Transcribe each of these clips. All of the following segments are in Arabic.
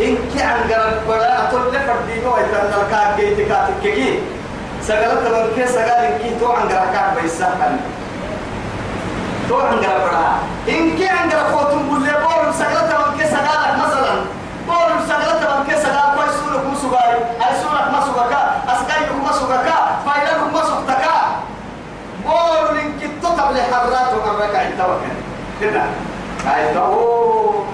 إن كي عن قرب بلا أتول لفردي هو يتنى الكاك كي تكاتك كي سقلت من كي سقال إن كي تو عن قرب كاك بيساقن تو عن قرب بلا إن كي عن قرب فوتم بولي بول سقلت من كي سقالك مثلا. بول سقلت من كي سقال كوي سولك مسوغاي. أي سولك مسوغاكا أسقايك مسوغاكا فايلك مسوغتكا بول إن كي تطب لحرات وقرك عند توكل كده عند. أوه.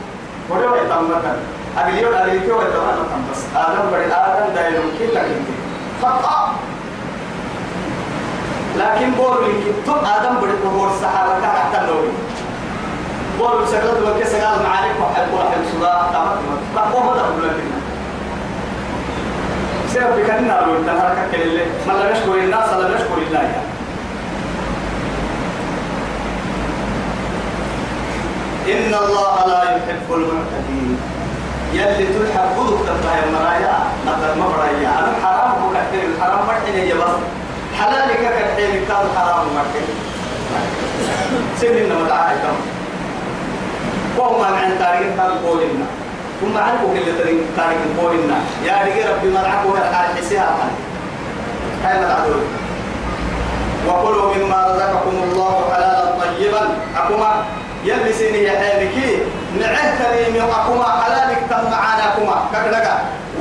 ولو يتمكن أبيون أبيون يتمكن بس. آدم بدي آدم دايلون كي لكن خطأ لكن بول يمكن تم آدم بدي بقول سحابة كحتى النوم بول سكرت وكي سكال معارك وحب وحب سلا تمام. تمام هو هذا بقول لك. سير بكنا لو تنهارك كل ما لا نشكر الناس لا نشكر الله. يعني إن الله لا يحب المعتدين. يلي تلحق خذك تنتهي المرايا مثل مبرايا أنا حرام هو كحكي الحرام مرحين هي بس. حلالك كحكي كان حرام مرحين سيدنا مدعاء كم وهم عن تاريخ قولنا ثم عنكم اللي تاريخ تاريخ قولنا يا رجال ربي مدعكم على حسيها هاي مدعوه وكلوا مما رزقكم الله حلالا طيبا. أكما يلبسني يا حالكي نعهتني من أكما حلالك تم أكما ككدك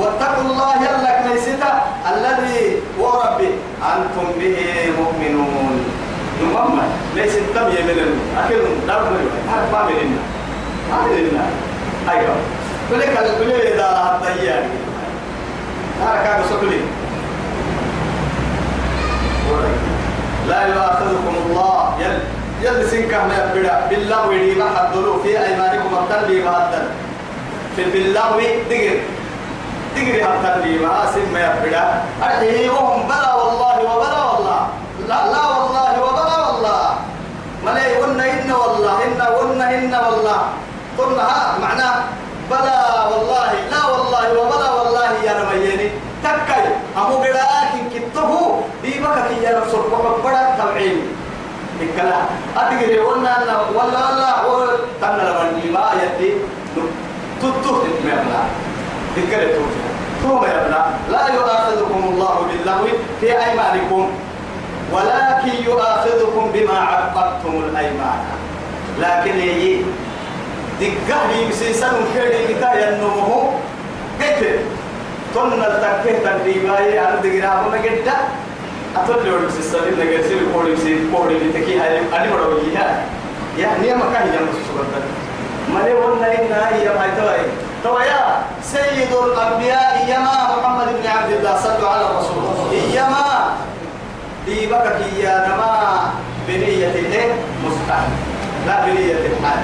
واتقوا الله يلك ليستا الذي وربي أنتم به مؤمنون. نمما ليس التم يملن أكل دار هذا ما ملنا ما ملنا أيوة. كلك الكل إذا رأت طياري هذا كان سكلي. لا يؤاخذكم الله. يل يل سنكه ما يبدا باللغو دي ما حضروا في أيمانكم حضر في باللغو دقر. دقر ما سن ما يبدا. ارحيهم بلا والله وبلا والله. لا لا والله وبلا والله. ملي قلنا إن والله إن قلنا إن والله. قلنا ها معناه بلا والله لا والله وبلا والله يا رميني تكاي أمو قراءك كتبه دي بك كي يا رسول الله بڑا توعين إكلا أتجري قلنا أن والله والله تنا لمن ما يدي. تتوه تتمنى إكلا توفي ثم يبنى لا يؤاخذكم الله باللغو في أيمانكم ولكن يؤاخذكم بما عقدتم الأيمان لكن يجي دقه مسيسن كيري كتا ينمو قلت تن التكه تنبيباي على دقنا ما قد أتول لي ورد سيسن نجد سير كوري سير كوري بتكي هاي أنا بدو يها يا نيا ما كان يجمع سوكر مالي ونا إن هاي ما توي تويا سيد الأنبياء يما محمد بن عبد الله صلوا على الرسول. يما دي بكك يا نما بنية الايه مستحيل. لا بنية الحال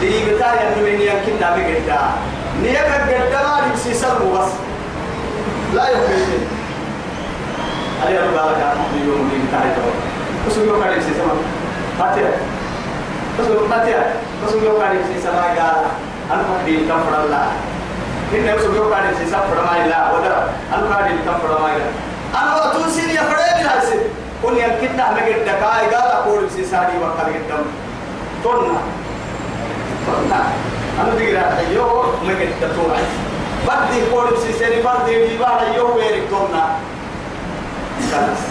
دي بتاع انه من يمكن نبي قدا. نيك قدا ما نمسي سلمو بس. لا يمكن علي أبو لك أنا يوم دي بتاع يتوه بس يوم قاعد يمسي سما هاتي بس هاتي بس يوم قاعد يمسي سما قال أنا ما دي كم فرد الله. إنه بس يمسي سما فرد ما إلا قاعد يمسي فرد ما إلا أنا وأتون سيني يا فرد من هالسي كل يمكن قد كاي قال أقول بسي ساري وقال قدام تنا تنا أنا تقرأ أيوه ما قد تطوعي بدي قول بسي ساري بدي دي بعد أيوه ويرك تنا خلاص.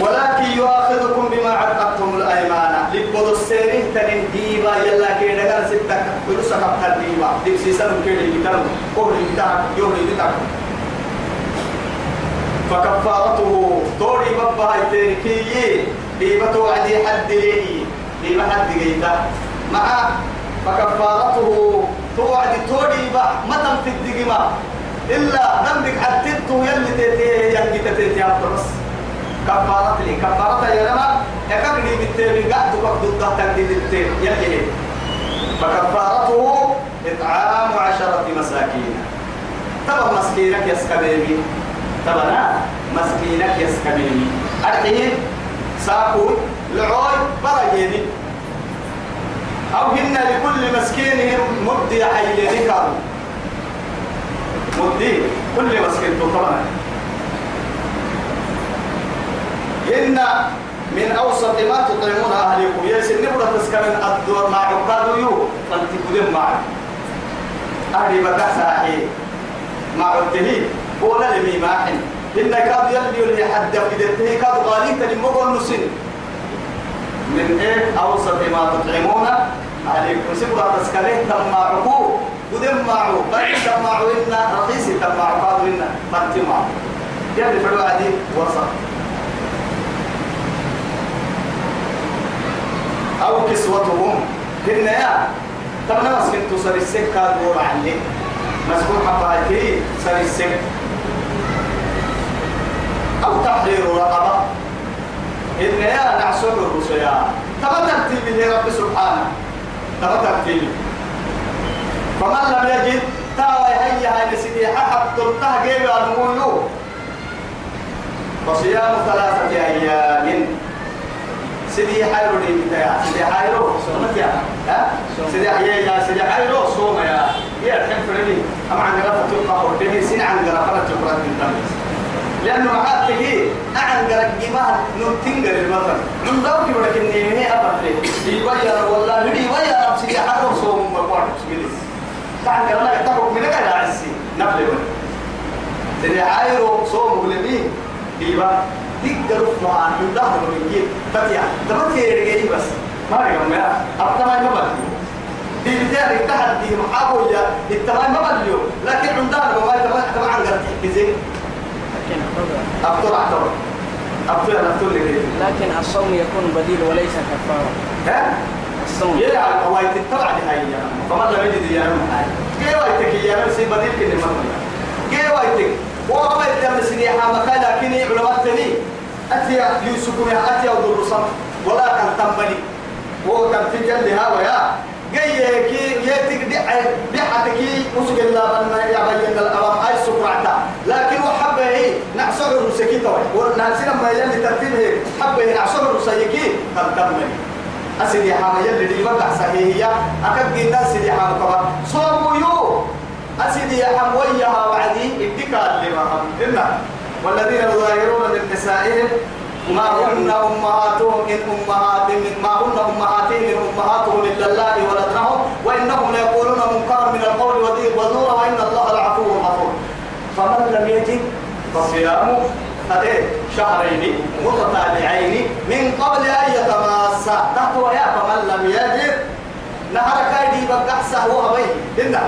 ولكن يؤاخذكم بما عقدتم الأيمان. لبدو السيرين تنين ديبا يلا كي دغان ستك. فلوس كاب ديبا. ديب سيسن كي دي بتر كو دي بتاع يوم دي بتاع فكفارته. توري بابا هيتركي ديبا توعدي حد لي. ديبا حد جيدا مع فكفارته. توعد توري با. متى في الدقيمه إلا ذنبك حتته يلي تيتي يلي تيتي بس كفارة لي. كفارة يا رما يكبري بالتيم قاعد تقعد ضد تقديد التيم يلي فكفارته إطعام عشرة مساكين. تبا مسكينك يسكبيني تبا مسكينك يسكبيني أرحيه ساكون لعوي برجيني أو هن لكل مسكينهم مد حييني كانوا مدي كل مسكين طبعا إن من أوسط ما تطعمون أهلكم يا سن نبرة تسكن الدور مع عقاد يو فانت كذب مع أهلي بدأ ساحي ما عدته ولا لمي ماحن. إن كاد يلي اللي حد في كاد غالي تلمو نسن من إيه أوسط ما تطعمون عليكم سبرا تسكره تماعكو ودم معو. بل تماعو إن رخيص تماعو قالوا إن فتماعو يلي فلو عدي وسط. أو كسوتهم. هن يا. تمنا مسكن تصر السكة دور عليه مسكون حبايتي سر السكة أو تحرير رقبة. إن يا نعسر الرسيا تما ترتيب رب سبحانه. تما ترتيب فمن لم يجد تاوي هيا هاي نسيدي حق تلتها جيبي المولو فصيام ثلاثة أيام. سيدي حيرو دي بتاع سيدي حيرو. صومت يا؟ ها؟ سيدي حيا يا سيدي حيرو. صوم يا. يا الحين فرني أما عن جرافة تلقى ورده سين عن جرافة تلقى من تمس لأنه معاد تجي أعن جرك جمال نمتين جر المطر من دوك هي أبدا دي ويا والله. دي ويا سيدي حيرو. صوم مقوار بسم تعال جرنا يتفق من كذا عسي نفل سيدي حيرو. صوم ولدي ديبا تقدر مع من ظهر من جيب تبيع تبتي يرجعي بس. ما يوم يا. أبتما ما بديو دي بتاعي تحت دي محاول يا التمام ما بديو لكن عندنا ما تبع تبع عن قرتي كذي أبطر أبطر أبطر لك لكن الصوم يكون بديل وليس كفارة. ها؟ الصوم. يلعب هواية التبع دي هاي فما لم يجد يا رب. كيف هوايتك يا رب؟ سي بديل كده مرة كيف هوايتك وما يتم سنيحة مكان لكن علماء تني أتي يوسف من أتي أو درسان ولا كان تمني. هو كان في جلها ويا جاي كي يتك دي بحتك وسق الله من يبين الأمام أي سكرعتا لكن وحبه هي. نعصر توي وناسنا ما يلي ترتيبه حبه نعصر الرسكي. كان تمني. أسدي حما يلي دي بقى صحيحية أكد جدا سدي حما كبا صوموا يو. أسدي حم وياها وعدي ابتكار لما إنا والذين يظاهرون من نسائهم ما هن أمهاتهم إن أمهاتهم ما هن أمهاتهم إن أمهاتهم إلا الله ولدنهم وإنهم ليقولون منكرا من القول وذيب وزورا وإن الله لعفو غفور. فمن لم يجد فصيام شهرين متتابعين من قبل أن يتماسا. تحت يا فمن لم يجد نهر كايدي بقحسه هو بيه إنا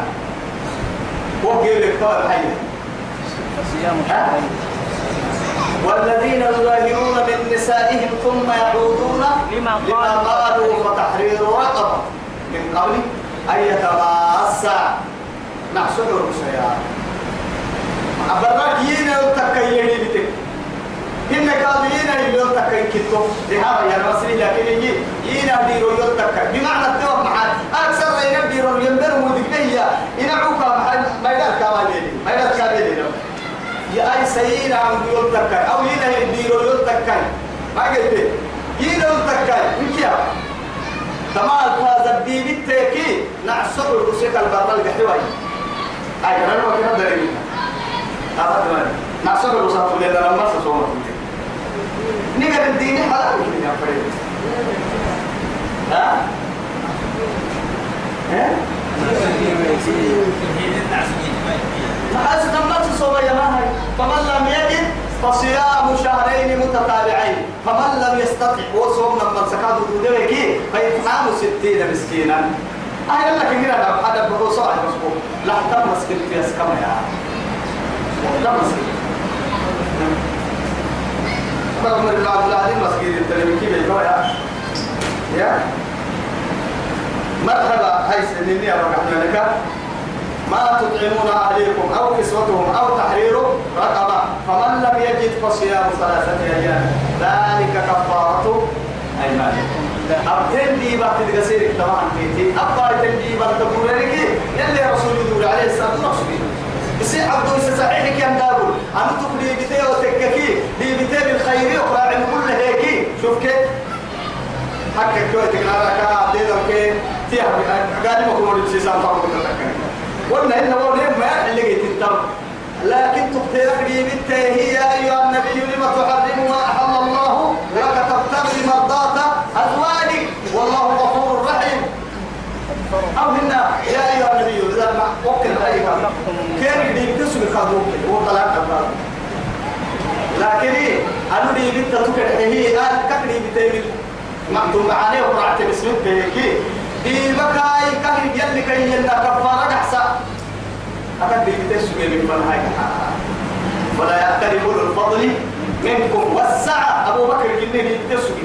وقيل لك طول حي والذين يظاهرون من نسائهم ثم يعودون لما قالوا. فتحرير رقبة من قبل أن يتماسا. نحسن الرسيا أبراك ينا يتكيني كانوا ينا يلتكي كتو ذهاب يا مصري لكن يجي ينا ديرو يلتكي بمعنى التوب معاد أكثر ينا ديرو ينبر مدقية ينا عوكا ما يدال كامالين ما يدال كامالين يا أي سينا عم يلتكي أو ينا يديرو يلتكي ما قلت ينا يلتكي مكيا تمام فاز الدين التاكي نعصر الرسيك البرد القحوي أي أنا ما كنا درينا أبدا. نعصر الرسيك اللي أنا ما سوما نيجا الدين حلال يا فريد ها؟ ها؟ ما ما سوما يا ماهي فمن لم يجد فصيام شهرين متتابعين. فمن لم يستطع وصوم لما سكاد دودك فيطعم ستين مسكينا. أهلا لك هنا هذا بقول صاحب مسكون لا تمسك في أسكما يا تمسك عمر بن عبد العزيز مسكين التلميذ كيف يا يا مرحبا هاي سنيني أبغى لك ما تطعمون أهليكم أو كسوتهم أو تحرير رقبة فمن لم يجد فصيام ثلاثة أيام ذلك كفارة أيمانكم أبتن دي بقى تدقسيرك طبعا كيتي أبقى تن دي بقى تقول لك يلي رسول يقول عليه الصلاة والسلام يصير عبدو يصير صحيح أنا بيتي وتككي بيتي بالخير وقراعي كل هيك شوف كيف؟ حكك كوي تقرا لك عبدي كي تيها قاعد ما كنت تسيسان فاهم قلنا إن والله ما جيت التم لكن تقتلك دي هي يا أيها النبي لما تحرم ما أحل الله لك تبتغي مرضات أزواجك والله غفور رحيم أو هنا يا أيها النبي إذا ما ممكن أي كان دي بتسوي خذوك هو طلع كبار لكن إيه؟ أنا دي بنت تكر هي قال ككري بتعمل مكتوب معاني وقرأت بسمك بيكي دي بكاي كهي يلي كي يلنا كفارة أحسن أكد دي بتسوي من فنهاي ولا أولو الفضل منكم. والسعة أبو بكر جنيه بتسوي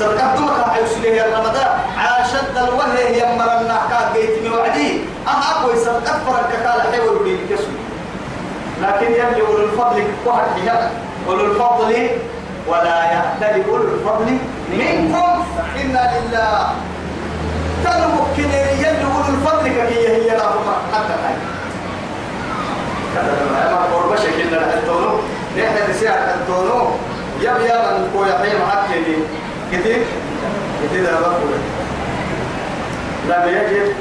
صدقت دورك حيوسليه يا رمضان عاشد الوهي يمر النحكا جيت من وعدي أها كوي صدقت فرق كال حيول بي بتسوي لكن يلي أولو الفضل واحد حجاب أولو الفضل ولا يأتل أولو الفضل منكم. إنا لله. تنمكن يلي أولو الفضل كي هي لا حتى الآن كذا ما قربش كنا التونو نحن نسير التونو يب يب أن كوي حي معكني كتير؟ كتير هذا بقول لم يجد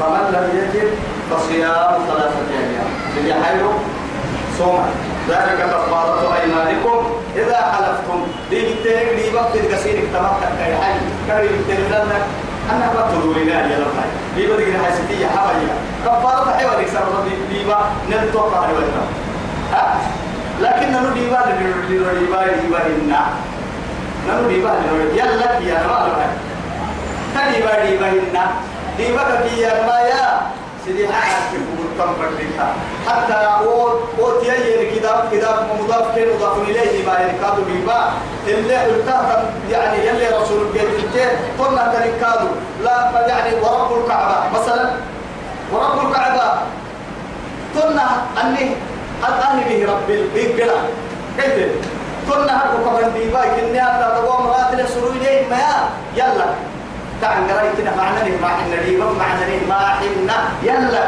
فمن لم يجد فصيام ثلاثة أيام. اللي حيرو صوم. ذلك كفارة أيمانكم. إذا حلفتم دي بالتالي دي وقت الكثير اكتمت كي حي. كريم بالتالي لنا. أنا بطلوا لنا يا رب دي بدك الحياتية حوالي كفارة حيوان يكسر ربي. دي با نلتوقع ها؟ لكن نحن دي با دي با دي با دي با هنا. نحن دي با يلا يا ما له تدي با دي با هنا. دي با كي ما يا سيدي حاجة كم بدلها حتى أو أو تيجي كده كده مضاف كده مضاف إليه ما يركادوا بيبا اللي قلتها يعني يلي رسول البيت الجيل قلنا تركادوا لا يعني ورب الكعبة. مثلا ورب الكعبة. قلنا أني الآن به رب البيت كيف؟ قلنا هرب كمان بيبا كني هذا تقوم راتل سرور إليه ما يلا. تعال قرأي كده معنى ما حنا دي ما معنى ما حنا يلا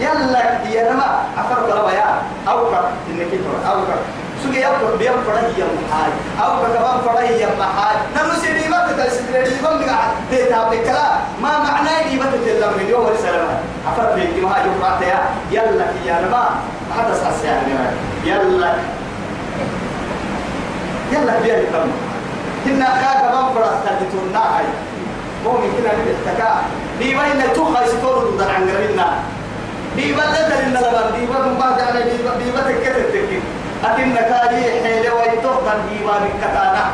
يلا يا نما أفر كلام يا أو كر إنك تقول أو كر سوي أو كر بيام فرا هي محاي أو كر كمان فرا هي محاي نرسل لي ما تتلسل لي ما بقى تتابع الكلام ما معناه لي ما تتلم من يوم السلام أفر في ما يقرأ يا يلا يا نما حدث أسيان يلا يلا بيا كم هنا كاك ما فرا تدتون ناعي هو من كنا نتكا دي وين توخا يستورد ضد عن قرينا دي بدل إن لبن دي بدل ما جانا دي دي بدل كتر تكين أكن كاجي حيل ويتوخا دي ما بكتانا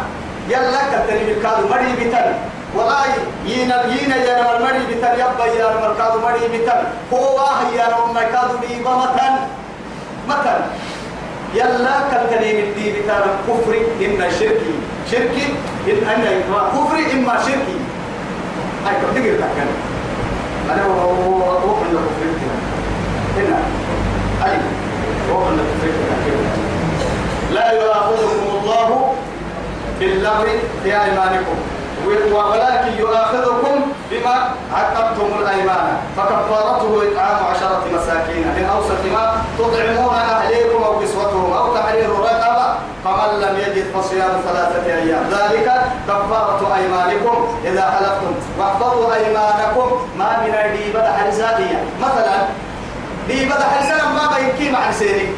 يلا كتري بالكادو مري بتر والله ينا ينا يا نمر مري بتر يبا يا نمر كادو مري بتر هو يا نمر كادو دي بمتن متن. يلا كتري بالدي بتر كفر إن شركي. شركي إن أنا كفر إما شركي. هاي كم تقدر تكلم أنا هو هو كنا كفرت هنا أي. هو كنا كفرت لا يؤاخذكم الله باللغو في أيمانكم. ولكن يؤاخذكم بما عقدتم الأيمان. فكفارته إطعام عشرة مساكين من أوسط ما تطعمون أهليكم أو كسوتهم أو تحرير رقبة فمن لم يجد فصيام ثلاثة أيام. ذلك كفارة أيمانكم. إذا حلفتم واحفظوا أيمانكم. ما من دي بدأ حرسانية مثلا دي بدأ حرسان ما بينكي مع سيري.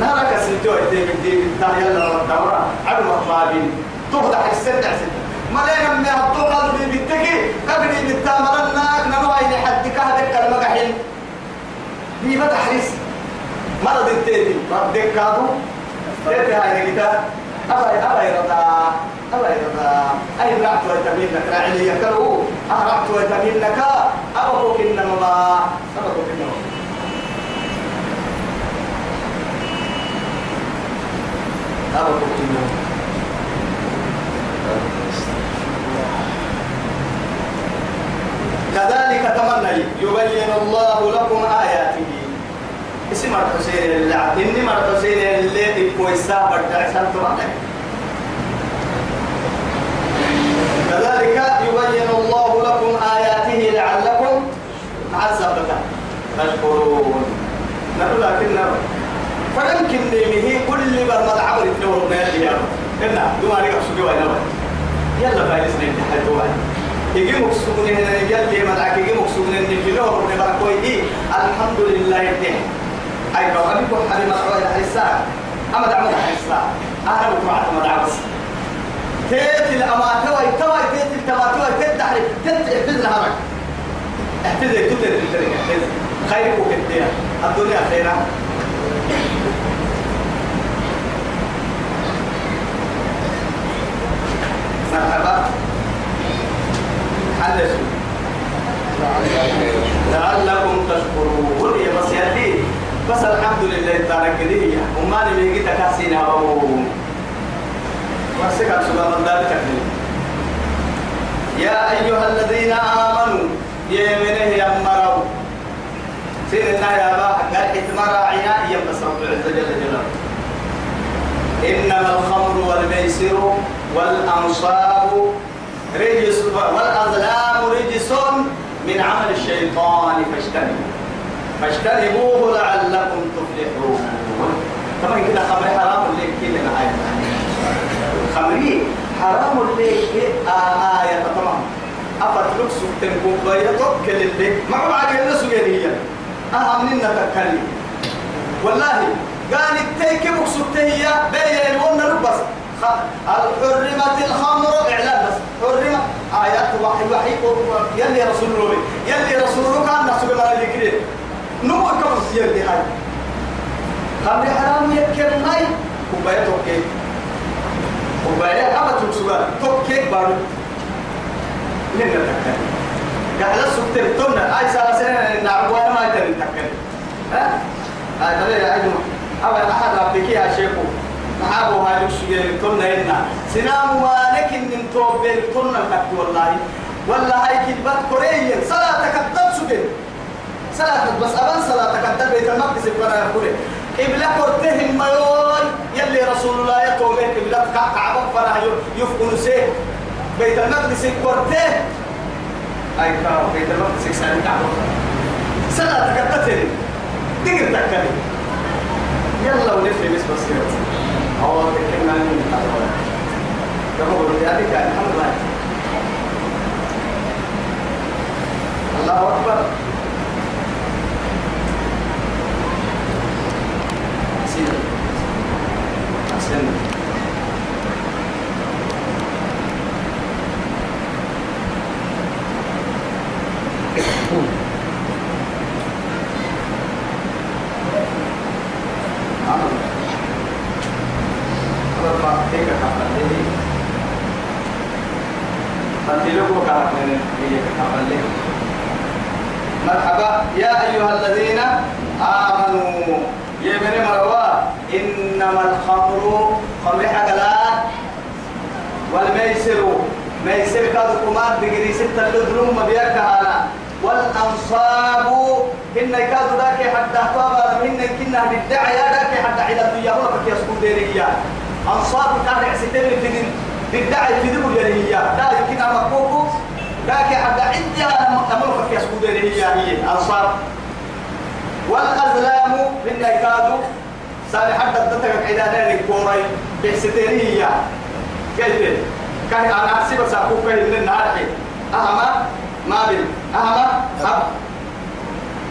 نارك سنتو دي دي تاهي الله الدورة عدم أطبابين تفضح السنة سنة ما لينا من هالطول هذا بيتكي. كبني بالتامرنا ننوعي لحد كهدك كلمة حين دي بدأ حرس مرض التيتي. ردك كادو تيتي هاي نجتا أبا أبا يرضى أبا يرضى. أي رعت ويتمين لك راعي يكرو أرعت ويتمين لك أبا بوك إنما ما أبا بوك إنما أبا بوك إنما كذلك تمنى يبين الله لكم آياته اسم الحسين اللعب إني مر الحسين اللي تبقوا السابر تعسان تمنى كذلك يبين الله لكم آياته لعلكم عزبك تشكرون نقول لكن فيمكن نمه كل برمض عمل تنور نادي يا رب إنا نقف سجوا يلا فايز نمتحن دوما يجي مكسوبون هنا يجي مدعك يجي هنا يجي له ربنا بركوي دي الحمد لله يديه أي بقى أنا بقول حريم أسرائيل حريسا أما دعم حريسا أنا بقول عت ما دعم تيت الأمانة توي توي تيت التماتوي تيت تحري تيت احفظ الهرج احفظ تيت تيت خيرك وكتير الدنيا خيرا مرحبا حلسوا لعلكم تشكرون. يا بس يدي بس الحمد لله تعالى كده وما نبيك تكاسينا أو واسكت سبحان الله يا أيها الذين آمنوا يا منه يا مرو سيدنا يا با قال إتمرى عناء يا بس رب العزة جل جلاله. إنما الخمر والميسر والأنصاب رجس والأظلام رجس من عمل الشيطان فاجتنبوه. فاجتنبوه لعلكم تفلحون. طبعا كده خمر حرام اللي كده معايا خمري حرام اللي آه آية. طبعا. أفتلك سكتن كوبايا توكل اللي ما هو عاجل الناس جديا أهم منا تكلم والله قال التيك مقصودتها بين الون ربس حرمت الخمر؟ اعلان بس. حرمت آيات وحي وحي يلي رسول الله. يلي رسول الله كان نفسه ما يذكر نمو كم يلي هاي. خمر حرام يذكر ماي. كوبايا توكي. كوبايا أما تنسوا توكي بارو. لين نتكلم قال السكتر تونا آي سالة سنة نعبوانا ما يتنين تكلم ها؟ تبقى يا أجمع أول أحد ربك يا شيخو. محابو هاي الشيء تونا هنا سنام مالك من توب بين تونا كت والله. والله هاي كتبت كوريا صلاة كتب سجن صلاة بس أبان صلاة كتب بيت المقدس فنا يقول إبلا كرتهم ميون يلي رسول الله يتوبه إبلا كعبة فنا يفكون سيه بيت المقدس كرته أي كاو بيت المقدس سنة كعبة صلاة كتبتني تقدر تكلم يلا ونفري بس بس الحمد لله الله أكبر سيدي أحسن مرحبا يا أيها الذين آمنوا يا بني مروا إنما الخمر خمر حقلات والميسر ميسر كذا كمان بجري ستة لدروم مبيك هانا والأنصاب إن كذا ذاك حتى طابا من كنا بالدعاء ذاك حتى على الدنيا هو بك ديريا أنصاب كان يحسدني في بالدعاء في ذبل يريا دا يمكن أن أقوله ذاك حتى عندي أنا أمرك يسكون ديريا هي. أنصاب والأزلام من كادو سالي حتى تتكك عدانا الكوري بحسدني كيف؟ كان أنا أحسب كيف من النهار أهما ما بين أهما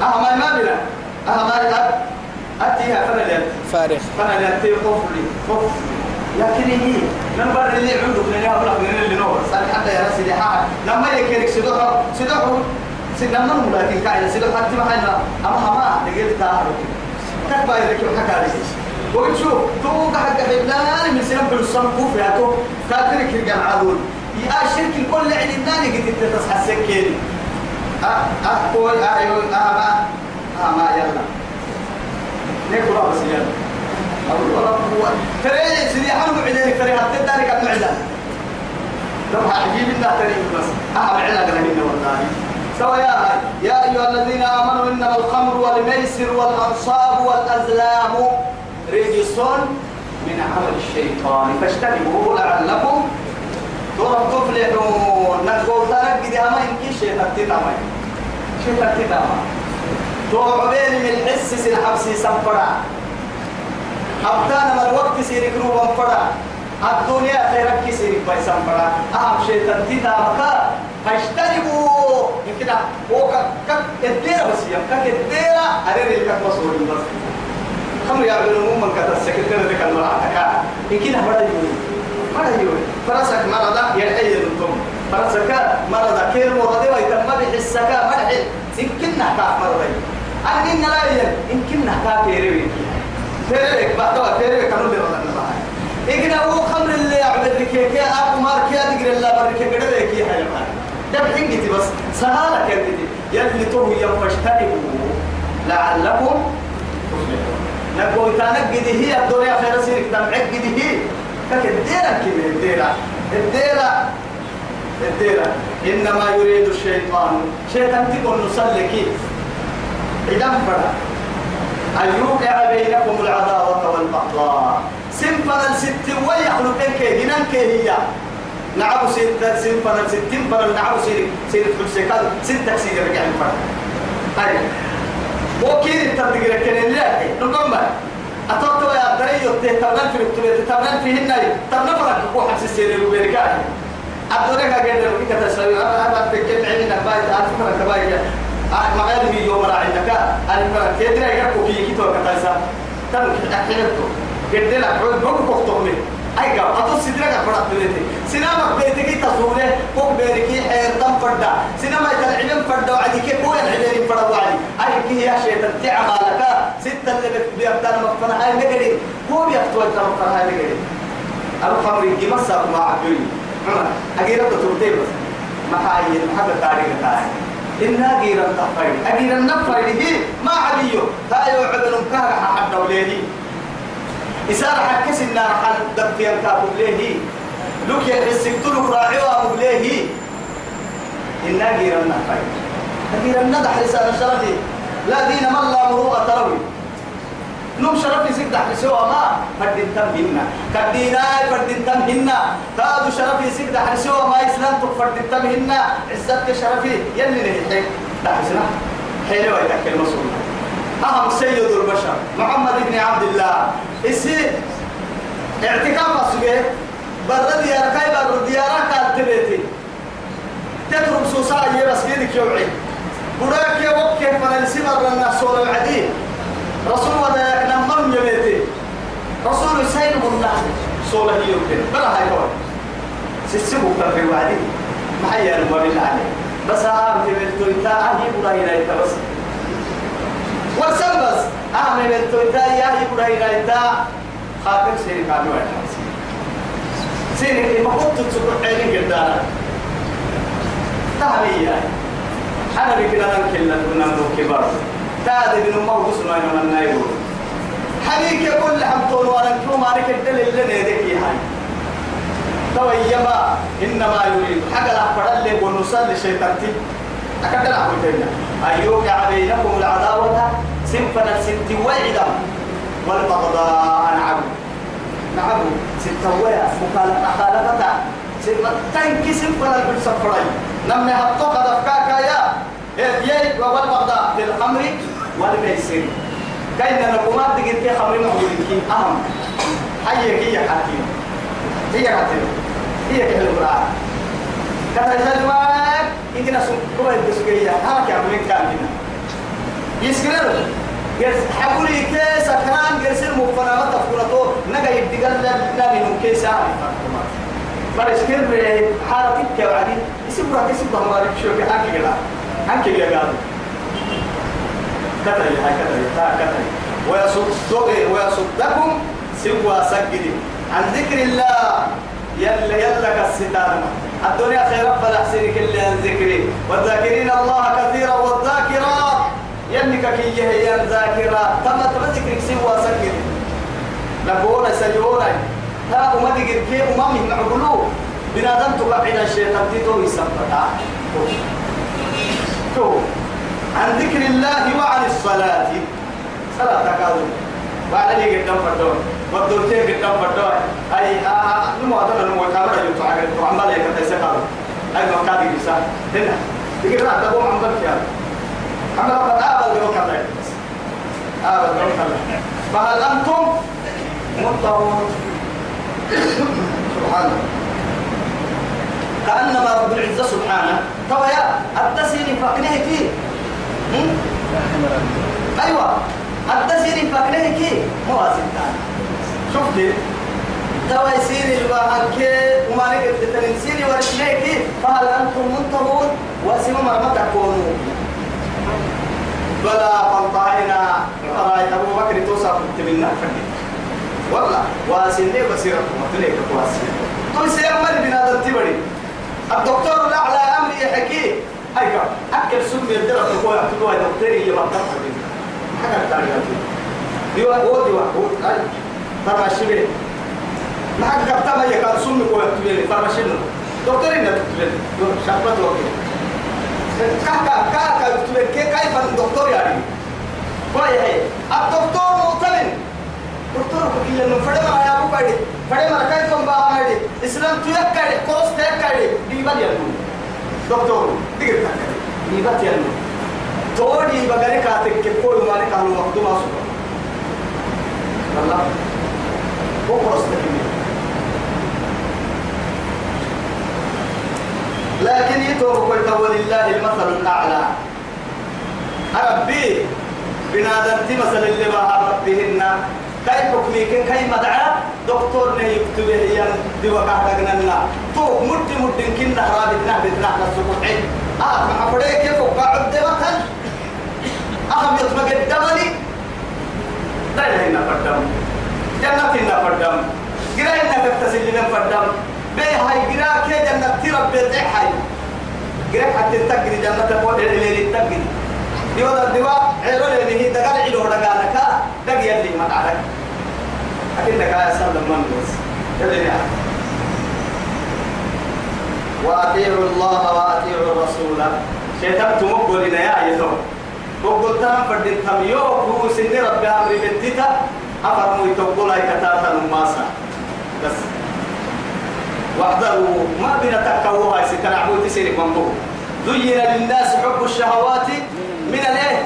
أهما ما بين أهما الأب أتيها فنا لأت فارغ. فنا لأت قفلي قفلي لكن هي نمبر اللي عندك من يا بلغ من اللي نور. سأل حتى يا رسول حاجة لما يكرك سدوح سدوح سنما لكن كاين سدوح حتى ما حنا أما هما لقيت تعرف كيف بايدك وحكى لي. وقلت شوف تو قاعد حبلان من سنم بالصم كوف يا تو. كاترك يرجع عدول يا شرك الكل عند الناني قد تصحى السكين. أه أه قول أيوه أه ما أه ما يلا. نقرأ بس الله قوة ترى سيدي حنو بعدين ترى حتى كم معدا لو عجيب الله ترى بس. أه بعنا قرنين والله. سوا يا يا أيها الذين آمنوا إنما الخمر والميسر والأنصاب والأزلام رجس من عمل الشيطان. فاجتنبوه لعلكم تفلحون. نقول ترك دي أما إنك شيء تتتما شيء تتتما توعبين من حس سن حبسي سنفرا. أبتانا من الوقت سيرك روبا فرا الدنيا خيرك سيرك باي سنفرا. أهم شيء تتتما فاجتنبوا كده. هو كك الديرة بس يوم كك الديرة أريد الكك مصور بس. خمر يعملون من كذا السكرتير ذيك المرأة كا. كده مرة يقول مرة يقول فرسك مرة يلحي الدم. فرسك مرة كير مرة ويتم بحسك مرة يمكننا كاف مرة أني لا ين إن كنا كافيرين فيرك بعد فيرك كانوا اللي رضنا معاي إجنا هو خمر اللي يعبد لك يا أبو مارك يا دقر الله برك قد لك يا حي ده بحنجتي بس. سهالة كنتي يلي تو يفشتنبوا لعلكم تفلحون. نقول تنقد هي الدنيا خير سيرك. تنعقد هي. كك الديرة كده الديرة. الديرة الديرة. إنما يريد الشيطان. شيطان تقول نصلي كيف إذا فرق أن يوقع بينكم العداوة والبغضاء. سنفنا الست ويخلق كي جنان كي هي. نعم ستة سنفنا الستين فنا نعم سير سير حسكال ستة سير رجع الفرق هاي وكيل التدقير كن اللي نقوم أتوقع يا دري يوتي تبنان في الكتب تبنان في هنا. تبنان فرق كو حبس السير وبركاه أدورك أجد لو كنت تسوي. أنا أنا بتكلم عن النبات أعرف فرق كباية مغالب يوم را عندك أنا كيدنا يكو كي كي تو كتاسا تم أكيدتو كيدنا عود بوك كوكتومي أي قام أتو سيدنا كفرات بيتي سينما بيتي تصوره كوك بيركي حير تم فردا سينما يتلعبن فردا وعدي كي كوين عدين فردا وعدي أي كي يا شيطان تعمالك ستة اللي بيبدأ مفنا هاي نقدر هو بيختوي مفنا هاي نقدر أبو خمري كي مسا مع عبدي عمر أجيرا تطردي بس ما هاي محبة تاريخ تاريخ إنها جيرا تفايد أجيرا نفايد هي ما عبيو هاي وعدن كهر حد وليدي إسارة حكس النار حل دبتيان كابو ليه لوك يحسك تلوك راعيوها مبليه إنها جيرا نفايد أجيرا ندح لسان الشرفي. لا دين من لا مروءة تروي. نم شرف يسيك دحل سوا ما فردين تم هنا كدينا فردين تم هنا كادو شرف يسيك دحل سوا ما إسلام تك فردين تم هنا عزتك شرفي يلي نهي دحل سنا حلوة يتكل مسؤول أهم سيد البشر محمد بن عبد الله. إسي اعتكاف أسوئ برد يا ركاي برد يا ركاي تبيتي. تترك سوسا كيدك يوعي. براك يا وكي فنلسي برنا سورة العديد رسول ودا نمم يميتي. رسول سيد الله سوله يمكن بلا هاي هو سيسبو في وعدي ما هي المؤمن عليه. بس أهم من تويتا أهي براينا يتبس ورسل بس. أهم من تويتا ياهي براينا يتا خاطر سيري كانوا يتبس سيري اللي كنت تسكر عيني قدانا. تهمي ياهي أنا بكنا ننكل لنا كبار تاد بن أمه وسنا من النايبو حبيك كل حمتون وأنا كيو مارك الدل اللي نيدك هاي. تويما إنما يريد. حاجة لا فرد لي ونصلي شيطانتي أكد لا أقول لنا أن يوقع بينكم العداوة سنفنا ست وعدا والبغضاء نعم نعم ست ويا مخالفة مخالفة. تنكي سنفنا بالسفرين نمني هطوك دفكاكا يا. يي والبغضاء في الخمر والميسر. كأن نقومات في خمر مهولين أهم. هي هي حكيم. هي حكيم. هي كهل القرآن. كذا جلوان إننا سكوا الدسوقية ها كم من كان هنا يسكرر. يس حقولي كيس كان يرسل مفنا ما تفكرته. نجا يدقل لا من كيس عارف فرشكر حارتك كوعدي يسبرك يسبرك ما رك شو كأنك كلا أنك يا قاضي. كتري هاي كتري تا كتري. ويصد ويصدكم سوى سجد عن ذكر الله يلا يلا كالستان الدنيا خير رب الأحسن كل عن ذكري. والذاكرين الله كثيرا والذاكرات. ينك كي هي الذاكرة. تم تم ذكرك سوى سجد لقونا سجونا ها وما ذكر كيف؟ وما من عقلو بنادم تبعنا الشيطان تيتو يسبتا تو عن ذكر الله وعن الصلاة. صلاة كاظم وعلى لي قدام فردون والدورتين قدام فردون أي نمو هذا نمو كامرة يوتو عقل وعمال هيك تيسكال أي ما كادي بيسا هنا. تقول راح تقوم عم بكيا عمال قد آبل بيوك الله. آبل بيوك الله. فهل أنتم مطرون سبحان الله. كأنما رب العزة سبحانه. طبعا يا التسيري فقنه كي. أيوة التسيري فقنه كي. مواسم تاني. شفت توا يسيري الواحد كي وما نقدر تنسيري ورشنيكي فهل أنتم منتهون وأسموا ما تكونوا. بلا رأيت أبو بكر توصف تمنا فدي والله واسنة بصيرة مطلق واسنة توي سيعمل بنا تبري. الدكتور الأعلى أمري يحكي. هاي كم أكل سم يدرك تقول تقول دكتور اللي بطل حاجة تانية. ديوا هو ديوا هو ترى شبه ما حد قبضة ما يكاد سم يقول تبين فرما شنو؟ دكتور إنك تبين شابت وكيل كاكا كاكا تبين كيف؟ الدكتور يعني. كويس هي الدكتور مؤتمن دكتور كل إنه فرد ما يا ما كاي كم بقى ماري إسلام تيك كاري كورس تيك كاري دي بدي أنو دكتور دير كاري دي بدي أنو تودي بغير كاتك كل ما نكالو وقت ما سوى الله هو كورس تكمل لكن يتوب قلت ولله المثل الأعلى ربي بنادمتي مثل اللي بها ربهن كاي حكمي كن كاي مدعى دكتور نه يكتب هي دي وقع لنا تو مد مد كن نهرا بتنا بتنا نسوق عين آه مع فريق كيف وقع عبد مثل اهم يطبق الدمني لا إلا فردم. جنة إنا فردم. قرا إنا تغتسل لنا فردم. بي هاي قرا كي جنة ترب بيت حي قرا حتى تقري جنة تقول اللي تقري ديوا ديوا عيرو اللي هي دقال عيرو دقالك دق يلي ما تعرف. أكيد دقال سلم من بس. يلي وأطيعوا الله وأطيعوا الرسول. شيطان تمقل لنا يا أيها وقلت أنا فردين تميو هو سن ربي أمري بنتيتا. أفر مو يتوقل أي كتاتا نماسا. بس. واحذروا. ما بين تكوها. سكن عبود تسيرك منبوه زين للناس حب الشهوات. من الإيه؟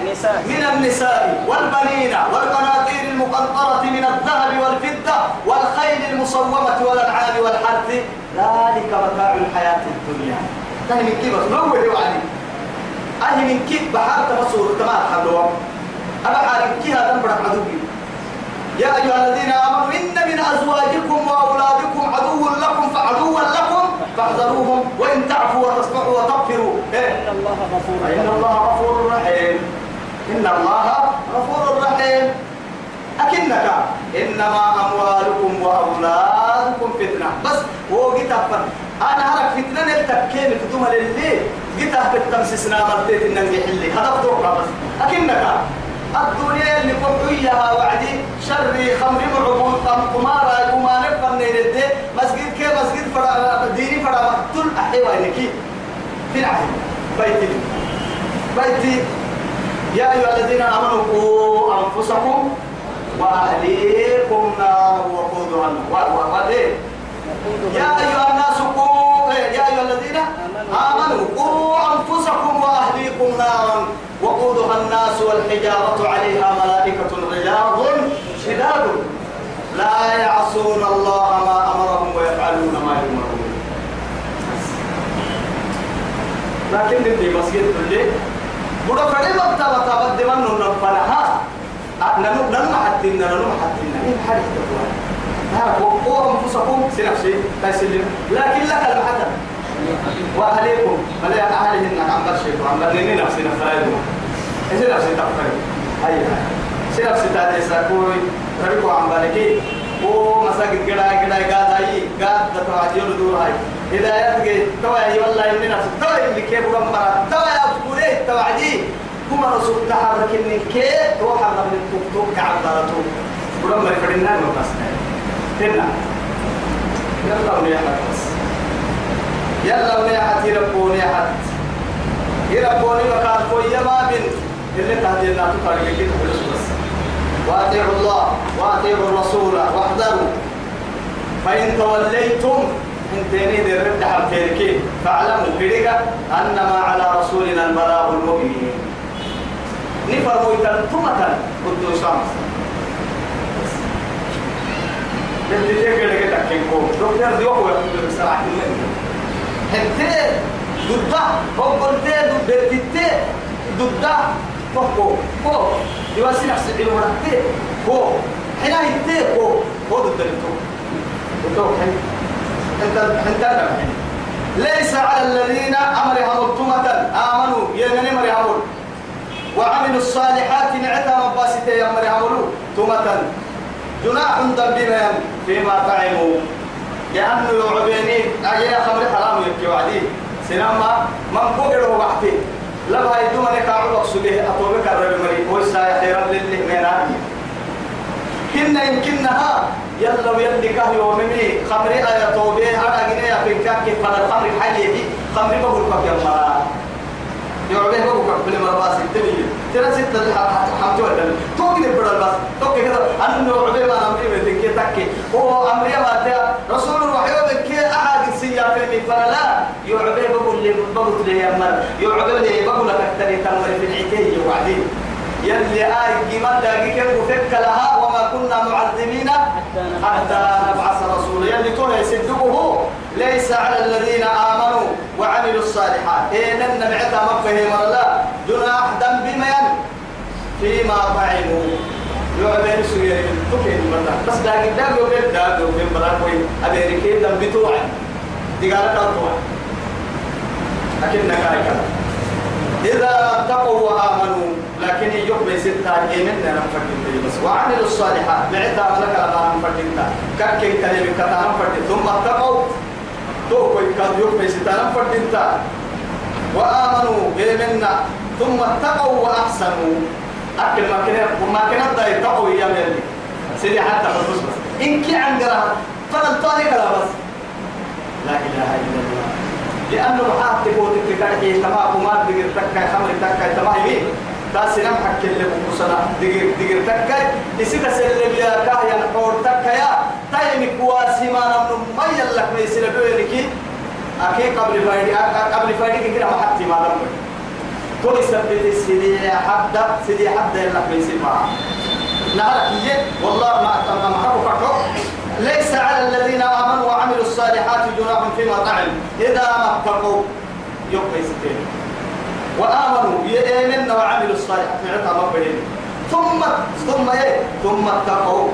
من النساء والبنين والقناطير المقنطرة من الذهب والفضة والخيل المصومة والأنعام والحرث. ذلك متاع الحياة الدنيا. تهي من كيف؟ نور وعلي أهي من كيف؟ بحار تبصور تمام حلوة أبا حارب كيها تنبرك عدوكي يا أيها الذين آمنوا إن من أزواجكم وأولادكم عدو لكم فعدوا لكم فاحذروهم وإن تعفوا وتصفحوا وتغفروا. إيه؟ إن الله غفور إن الله غفور رحيم. إن الله غفور رحيم. أكنك إنما أموالكم وأولادكم فتنة. بس هو أفن. أنا هرك فتنة نلتكين كتوما للي؟ جيت أفن تمسسنا مرتين إنك يحلي هذا فتوقع بس. أكنك الدنيا اللي قطعيها وعدي شر خمر معبود قمارا قمار فنين الدين مسجد كي مسجد فرا ديني فرا مقتل أحيوا إنكي في العهد. بيتي. بيتي. يا أيها الذين آمنوا قوا أنفسكم وأهليكم نارا وقودها النار يا أيها الناس قوا يا أيها الذين آمنوا قوا أنفسكم وأهليكم نارا وقودها الناس والحجارة عليها لا يعصون الله ما أمرهم ويفعلون ما يؤمرون. لكن ندي مسجد كله بڑا فڑے مبتا بتا بد من نو فنها ننو ننو حتىنا ننو حتىنا إيه حرف تقوى ها وقوا أنفسكم. سنفسي. تسلم لكن لك المحتى وأهليكم. فلا أهلهن عم برشيك وعم برنيني نفسي إذا نفسي تفكر هاي هاي سنفسي تاتي ساكوي. ربكو عم بركي أو مساجد قدا قدا قاد هاي قاد تتواجيون دور هاي. هدايات جي توعي والله نفسي توعي اللي كيف ومرا توعي أفكوري توعدي كما رسول تحرك إن كيف توحر من التوك كعب دارتو ولما يفرنا بس. هنا يلا ونيحت بس يلا ونيحت يربوني حت يربوني مكان كوي ما بين اللي تهدينا تطالب كده بس. وأطيعوا الله وأطيعوا الرسول واحذروا. فإن توليتم انتني دي رد حبتيركي فاعلموا كده أنما على رسولنا البلاغ المبين. نفرموا يتنتمة قدوا شمس اللي تيجي لك تحكيكو دكتور دي يقول بصراحة حتى ضد هو قلت ضد تتي فوق فوق يواسي نفس العلم ورحتي فوق حنا هتي فوق هو ضد التوك التوك انت انت ليس على الذين أمرهم التمة آمنوا يا من أمرهم؟ وعملوا الصالحات نعتا مباسطة يا مري عملوا تمتا جناح ذنب فيما طعموا. لأنه يعبيني أجل خمر حرام يبكي وعدي سينما من بقره وقتي لما يدوم أنا كعب أقصده أطوبك الرب مري ويسا خيرا لله مينا كنا يمكنها يلا ويلي كهي وممي خمر آية توبه أنا جنيه في كاك فلا الخمر حيه خمر بقول كاك يا مرا يعبيه بقول كاك بل مرباس الدنيا. ترى ستة حمتوا ولا توقي بدل بس توقي كذا أنه عبيه ما أمري بدك تكي. هو أمري ما تيا رسول الوحي بدك أحد السيا في فلا يعبيه بقول لي بقول لي يا مر يعبيه لي بقول لك تري تمر في العتيه وبعدين يلي آي قيمة دقيقة وفك لها وما كنا معذبين حتى نبعث رسولا. يلي توه يصدقه ليس على الذين آمنوا وعملوا الصالحات. إيه لن مفهم الله جناح ذنب من فيما طعموا يعبين سوية تكين مرة بس داقي داقي وبين داقي وبين براكوي أمريكي ذنب توعي دي قالت توعي لكن نكاي إذا اتقوا وآمنوا لكن يقبل ستة يمنا نفرد بس. وعملوا الصالحات. بعتا ملك لما نفرد كاكين كلمة كتا نفرد ثم اتقوا. توكو يكاد يقبل ستة نفرد وآمنوا يمنا ثم اتقوا وأحسنوا. أكل ما كنا ما كنا دا يتقوا يا ملي. سيدي حتى بس إن كي عندنا فضل طارق بس. لا إله إلا الله. لأنه محاط تقول تكاكي تمام ما دقر تكاي خمر تكاي تمام مين بس نم حكي اللي بقصنا دقر دقر تكاي. إسيك سلم يا كايا نحور تكايا. تايم كواسي ما نمن ما يلك ما يصير بينك. أكيد قبل فايدي قبل فايدي كده ما حتى ما نمن تو يثبت سيدي حدا سيدي حدا يلك ما يصير معه نهارك والله ما ما حكوا ليس على الذين آمنوا وعملوا الصالحات جناح فيما طعم. إذا ما اتقوا يبقى ستين وآمنوا يؤمنون وعملوا الصالحات. نعتها مبهين ثم ثم إيه؟ ثم اتقوا.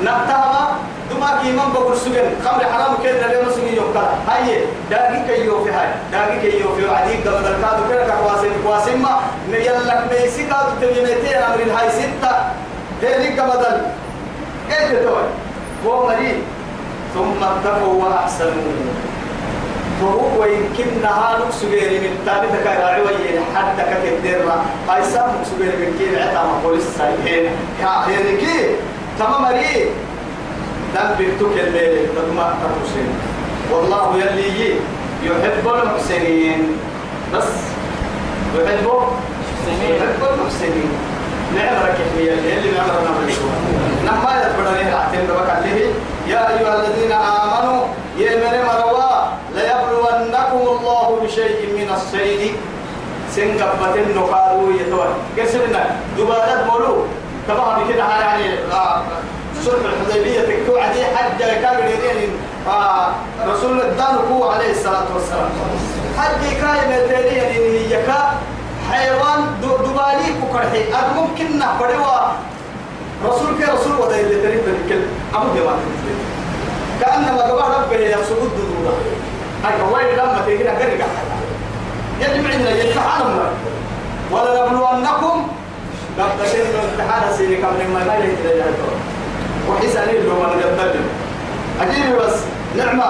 نبتها دما كي من بقول سجن. خمر حرام كده لما سجن يوكل هاي داقي كي يوفي هاي. داقي كي يوفي وعديك قبل الكادو كده كواسين كواسين ما. يلك ميسي كادو تبيمتين أمر هاي ستة. هيك بدل إيه توي هو مريض. ثم اتقوا وأحسنوا. فهو ويمكن نهار سجيري من ثالثة كراعي حتى كتدير هاي سام سجيري من كين عتا ما بوليس سايحين يا يعني كي تمام مريض. دم بيتوك الليل تدمع ترسين والله يلي يحب المحسنين. بس يحب يحب المحسنين. نعم ركحني اللي نعم رنا نما يتبرني العتين بك عليه. يا أيها الذين آمنوا يمن مروا ليبلونكم الله بشيء من الصيد. سنقبة النقارو يتوى قسمنا. دبالات مولو. طبعا كده يعني صلح الحديبية تكتو عدي حج كامل يدين رسول الدان هو عليه الصلاة والسلام. حج كامل يدين يكا حيوان دبالي كرحي أد ممكن نحبروا رسول كي رسول ودا اللي تريد تريد أبو جماعة. كأنما قبع ربه يفسد الدودة هاي كوين لما تيجي نقرق يجب عندنا يتحانم. ولا نبلونكم قد تشير الامتحان سيني كم ما ما يهتدي وحساني اللي هو نقدم أجيب بس نعمة.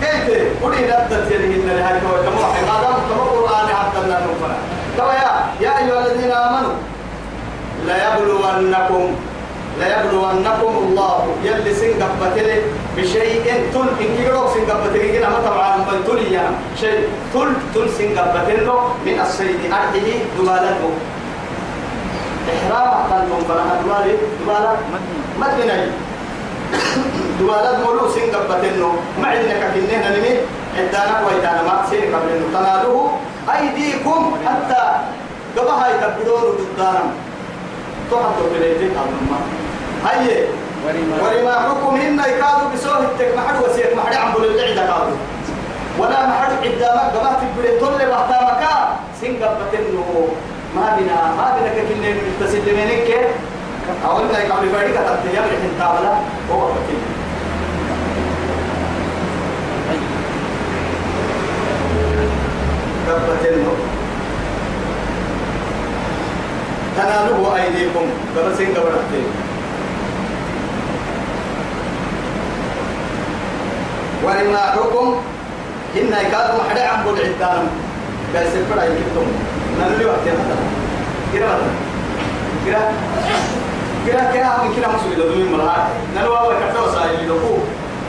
كيف؟ قولي إن لهاي كوي كما ما دام كما قرآن حتى لا نفنا كما يا يا أيها الذين آمنوا ليبلونكم ليبلونكم الله. يلي سنقبتلي بشيء تل إن كيرو سنقبتلي كنا ما طبعا بل تل يا شيء تل تل سنقبتلو من الصيد أرحيه دبالته إحرام قلبهم فلها دبالي دبالة مدني دبالات مولو سنقبتلو ما عندنا كنينا نمي. عندنا ويدانا ما سنقبتلو تنالوه. أيديكم حتى قبها يتبدون ضدارا تحطوا اليدين أمما هاي ولما حكم هن يكادوا بسوه التك محد وسيك محد عم بول العدة كادوا. ولا محد عدامك قبها تبدي طل بحتامك. سنقبتنه ما بنا ما بنا ككنين متسلمينك أول ما يقابل فريق تبتيا من الحنتابلة هو قبتنه تناله أيديكم. قبل سين قبل ورماحكم. إن يكادوا محدا عن بود عدانم. قال سفر كتم نللي وقت هذا كده كده كده كده هم كده مسؤول دومين مرات نلوا أول كتاب سائل يدقوا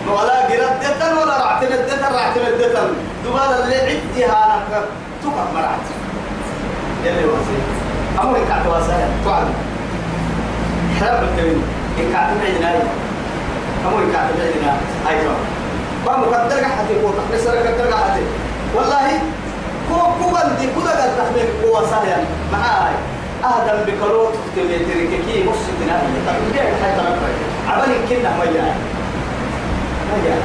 ولا جرت دتن ولا رعتمت دتن رعتمت دتن دوباره اللي عدها نك تقع مرات يلي واسي أمور كعت واسايا تعال حرب التمين كعت بعدنا أمور كعت بعدنا أيوة ما مقدر حتى يكون تحمل سرك قدر حتى والله كو كو بندي كو ده قد تحمل قوة سهيا معاي. أهدم بكروت تمترك كي مص تنادي طب ليه حتى نفرق عمل كنا ما يعني ما يعني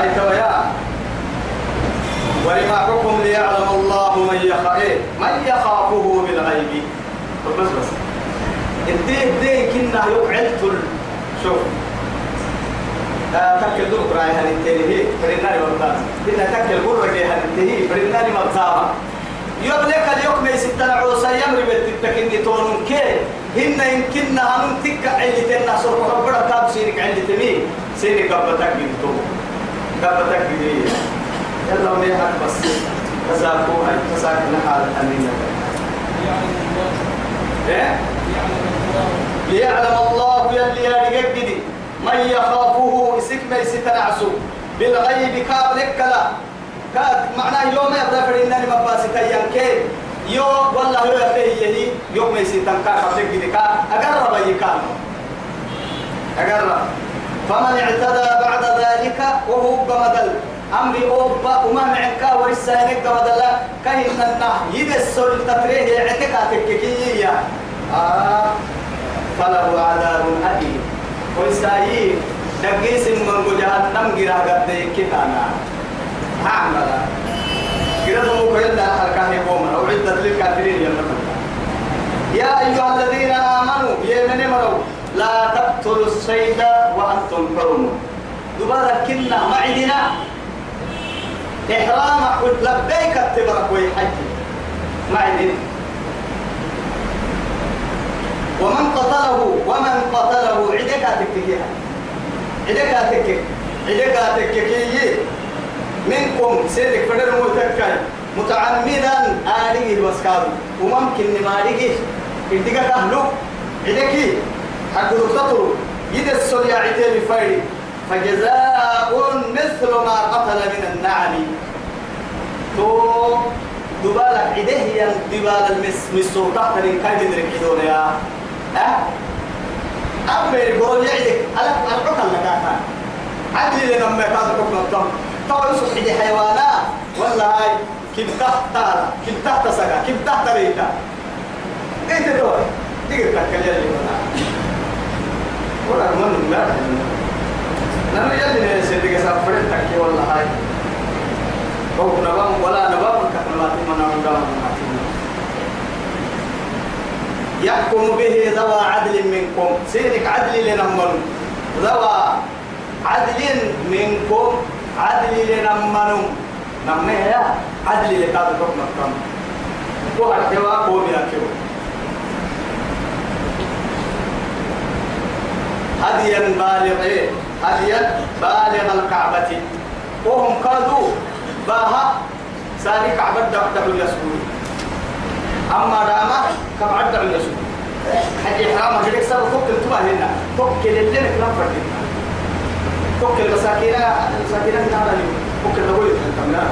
أي تويا. ولما حكم ليعلم الله من يخاف من يخافه بالغيب. بس بس. الدين الدين كنا يقعد شوف. تكل دوك راي هنتهي فرناني مرتاز إن تكل قرة جي هنتهي فرناني مرتاز يوم لك اليوم ما يستنى عوسى يمري بالتكني تونون كي هن يمكن هنون تك عندي تنا سر ربنا تاب سينك عندي تمي سينك قبل تكني تو قبل تكني يلا ما يحد بس تساكو هاي تساك نحال أمينة إيه ليعلم الله يلي يا من يخافه اسك ما يستنعسو بالغيب كاب لكلا. كاد معناه يوم يبدا فريناني مباسي تيان كي. يو والله يو يفيه يهي يوم ما يستن كا قبلك دي كا. أقرب يكان أقرب. فمن اعتدى بعد ذلك وهو بمدل. أمري أوبا وما معك ورسانك بمدل. كهن النح يدسل تفريه اعتقاتك كي آه. فله عذاب أليم. ويسايي دقيس من جهنم جرا قد كتانا هعمل جرا مو كيلا يقوم أو عدة للكافرين يا يا أيها الذين آمنوا يا من مروا لا تقتلوا الصيد وأنتم حرم دوبارة كنا معدنا إحرام قلت لبيك التبرك ويحج معدنا ومن قتله ومن قتله عدك تككيها عدك تكك عدك تككي منكم سيدك فدر متكاي متعمدا آليه المسكاب وممكن نماريه عدك تهلو. عدك حق تطر يد السوريا عتيب فايري فجزاء مثل ما قتل من النعم. تو دبالك عده هي دبال المس ترين كاي تدرك حدون يا ها؟ أما يقول يعدك ألا الحكم لك أكان عدل لنا ما كان حكم الطم طبعا يوسف حدي حيوانات. والله هاي كم تحت كم تحت سكا كم تحت ريتا. إنت دور. تقدر تكلم لي ولا ولا من ما نحن يلي نسيت سافرت تكي والله هاي. هو نبام ولا نبام كتنبات من نبام. يحكم به ذوى عدل منكم. سيرك عدل لنمن ذوى عدل منكم عدل لنمن نمه يا عدل لكاد حكم الكم. وحكوا قوم يكوا هديا بالغ؟ هديا بالغ الكعبة. وهم كادوا باها ساري كعبة دعوا يسكون أما داما كم عدع يسوع. حاجة حرام هجرك سبب توكل تبع هنا توكل اللي نكلم فردنا توكل مساكين مساكين هنا على اليوم. توكل نقول لكم لا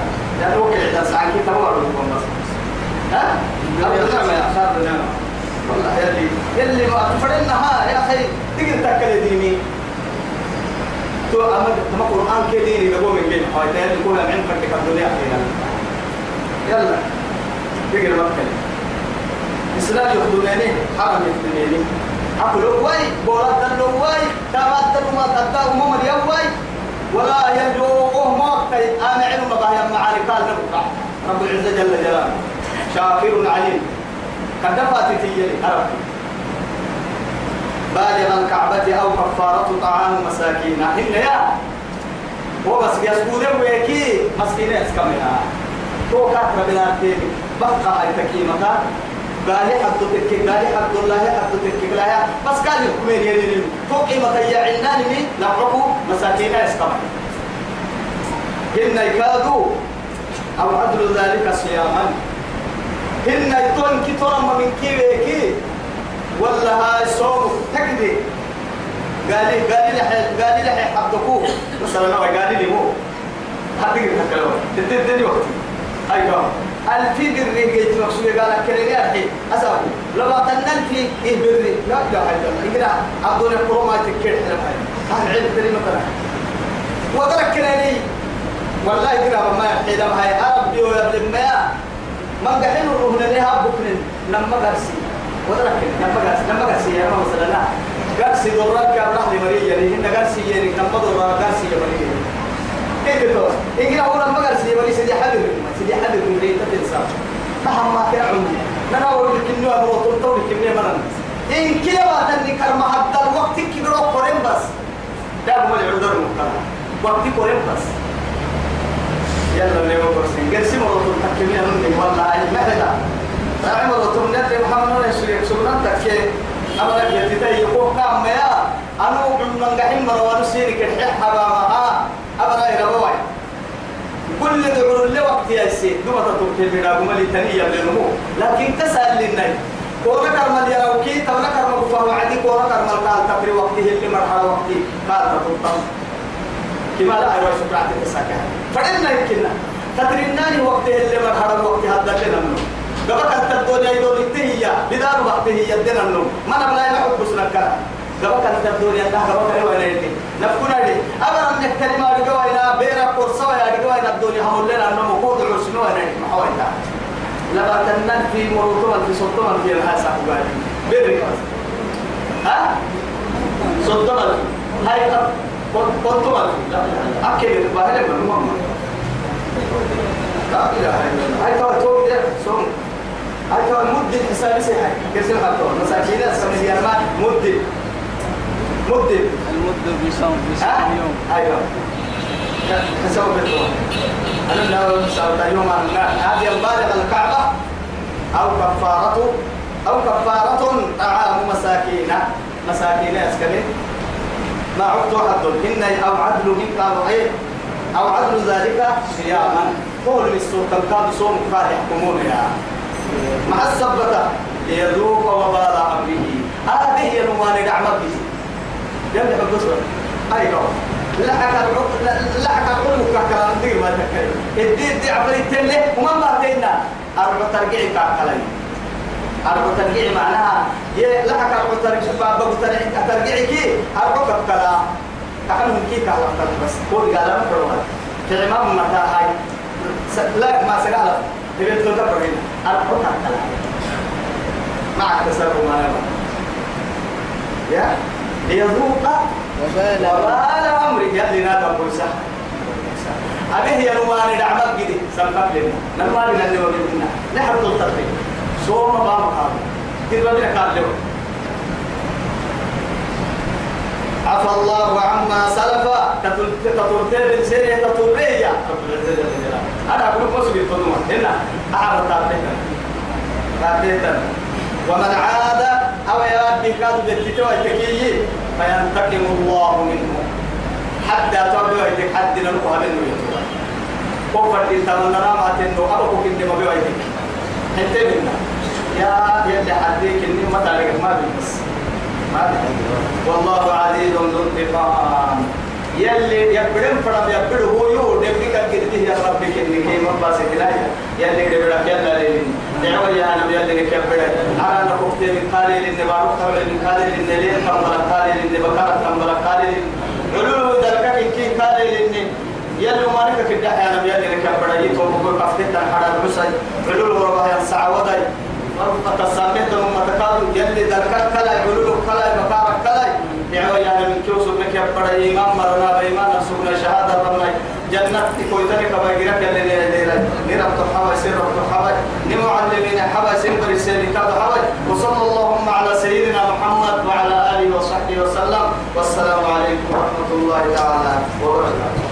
لا توكل إذا ساعة كي تمر لكم بس ها؟ لا نعم يا خير نعم والله يلي يلي ما فرنا ها يا أخي تقدر تأكل ديني. تو أما تما قرآن كديني نقول من بين هاي تاني نقول من فردك الدنيا. يلا. تقدر ما تكلم إسلام يخدمني حرم يخدمني أقول واي بولاد دلو واي تابات دلو ما أمم اليوم واي. ولا يرجوه موقت أنا علم بها معاني قال رب العزة جل جلاله. شاكر عليم. كدفات تيجي عرب بالغ الكعبة أو كفارة طعام مساكين. إن يا هو بس يسكون ويكي مسكين اسكمنا. تو كاتب بلا تيني بقى هاي تكيمة. قال حد تك قال حد الله حد تك لا بس قال لي كمين يلي تو قيمة يا عنان مي نفعكو مساكين اسكما هن يكادوا أو عدل ذلك صياما. هن يتون كي ترى من كي كي ولا هاي صوم تكدي قال لي قال لي قال لي حدكوه مثلا قال لي مو. هذيك الكلام تدني وقت أيوة ألفي بري جيت مقصود قال كلمة الحين أسأل. لما تنن في إيه بري؟ لا لا إلا الله. إقرأ عبدون القروما تكير حنا هاي أهل علم كلمة ترى. وترك كلامي والله إقرأ ما يحيي لما هاي أربي ويا ابن ما قحين الروح لها بكرين لما قرسي. وترك لما قرسي. لما قرسي يا ما مثلا قرسي دورك يا رحمة مريم يعني هن قرسي يعني لما دورك قرسي يا مريم كيف تقول إن أول ما قال سيدي ولي سيدي حبيب سيدي حبيب من ريت تنسى مهما ما كان عندي أنا أقول لك إنه أبو طول كمية مرن إن كلا واتني كرم حتى الوقت كبر قرن بس ده هو العذر المختار وقت قرن بس يلا اللي هو برسين قال سيما طول تكمية من والله المهدى راعي مرة ندري محمد الله يسلك سبحانه تكي أمرك يتتي يقوم كام يا أنا من قحيم مروان سيرك الحح حبا أبدا يربوي كل دعور اللي وقت يا سيد دوما تطوك بنا قمالي تنية لنمو لكن تسأل للنبي. كورا كرمال يراوكي تبنا كرمال كفاه وعدي كورا قال تقري وقته اللي مرحلة وقتي قال تطوك كما لا أيوة شكرا تساكا فعلنا يمكننا. تدريناني وقته اللي مرحلة وقتي هذا منه قبل أن تبدو التهية بدار وقته يدنا النوم ما نبلا يحب بسنك قبل أن تبدو يدنا قبل أن يدنا نفكنا لي أبرا من الكلمة لقوينا بيرا قرصوا يا لقوينا الدنيا هم لنا أنه مقود عسنوا أنا محاولة لما تنن في مروتما في صدما في الحاسة قبالي بيرك ها؟ صدما هاي قلتما أكيد بهلا من ماما لا إله إلا الله هاي توا توم ده سوم هاي توا مد الحساب سيحي كسر حطوا مساكين أسمي ديالما مد مد المد بصوم بصوم يوم. أيوه. كسوف بالطول أنا لو سوف يوم هذه البالغ الكعبة أو كفارته أو كفارة طعام مساكين. مساكين اسكني ما عدت حد إن أو عدل منك أو عيب أو عدل ذلك صياما. قول للسوق الكاد صوم كاد يحكمون يا مع السبتة ليذوق وبال أمره هذه هي نوان نعمة به يمدح القصر أيوة لحك لحك العلم كلام دير ما تكلم الدين دي عملية تله وما ما تينا أربع ترجعي كعقلين أربع ترجعي معناها يه لحك أربع ترجعي بابا ترجعي كي. أربع كلام كأنهم كي كلام بس. قول قال ما فروا في إمام متى هاي؟ لا ما سقال. تبي تقول تبرين أربع كلام معك تسرق ما يا؟ ليذوق وبال أمره يلي نادى بوسع أبيه يا نواني دعمك جدي سنفك لنا. نواني نلي وبيتنا نحن تلتقي صوم ما مقام تبقى بنا قال له. عفى الله عما سلف. تطرتين سيرة تطرية أنا أقول مسلم الفضوة هنا أعرف تابتنا تابتنا ومن عاد أو يراد بكاد بالتتوى التكيي فينتقم الله منه حتى تبقى يتك حد نلقها منه يتوى كفر تتمنى ما تنو أبقى كنت ما بيويتك انت منا يا يلي حديك إني ما تعلق ما بيبس ما والله عزيز ذو انتقام. يلي يبدن فرم يبدن هو يو كان كده يا ربي كني كي ما باس كلايا يلي كده يلا لين دعوة يا أنا يلي كبر أنا نقطة من قالي لين بارك تقول من قالي لين لين كم بلا قالي لين بكرة كم بلا قالي لين علو دركة كي قالي لين يلي ما نك كده أنا يلي كبر يتوم بقول كفتة تنحدر بسي علو ربها ينسع وداي. فتسامت ثم تكاد يلي دركة كلا علو كلا بكرة كلا. دعوة يا أنا من كيوسف يبقى إمام مرنا بإيمان سبنا شهادة ربنا جنة كويتك كبايرك اللي ليلة نرى تحوى سر تحوى نمو حوى سر برسالك حوى وصلى اللهم على سيدنا محمد وعلى آله وصحبه وسلم. والسلام عليكم ورحمة الله تعالى وبركاته.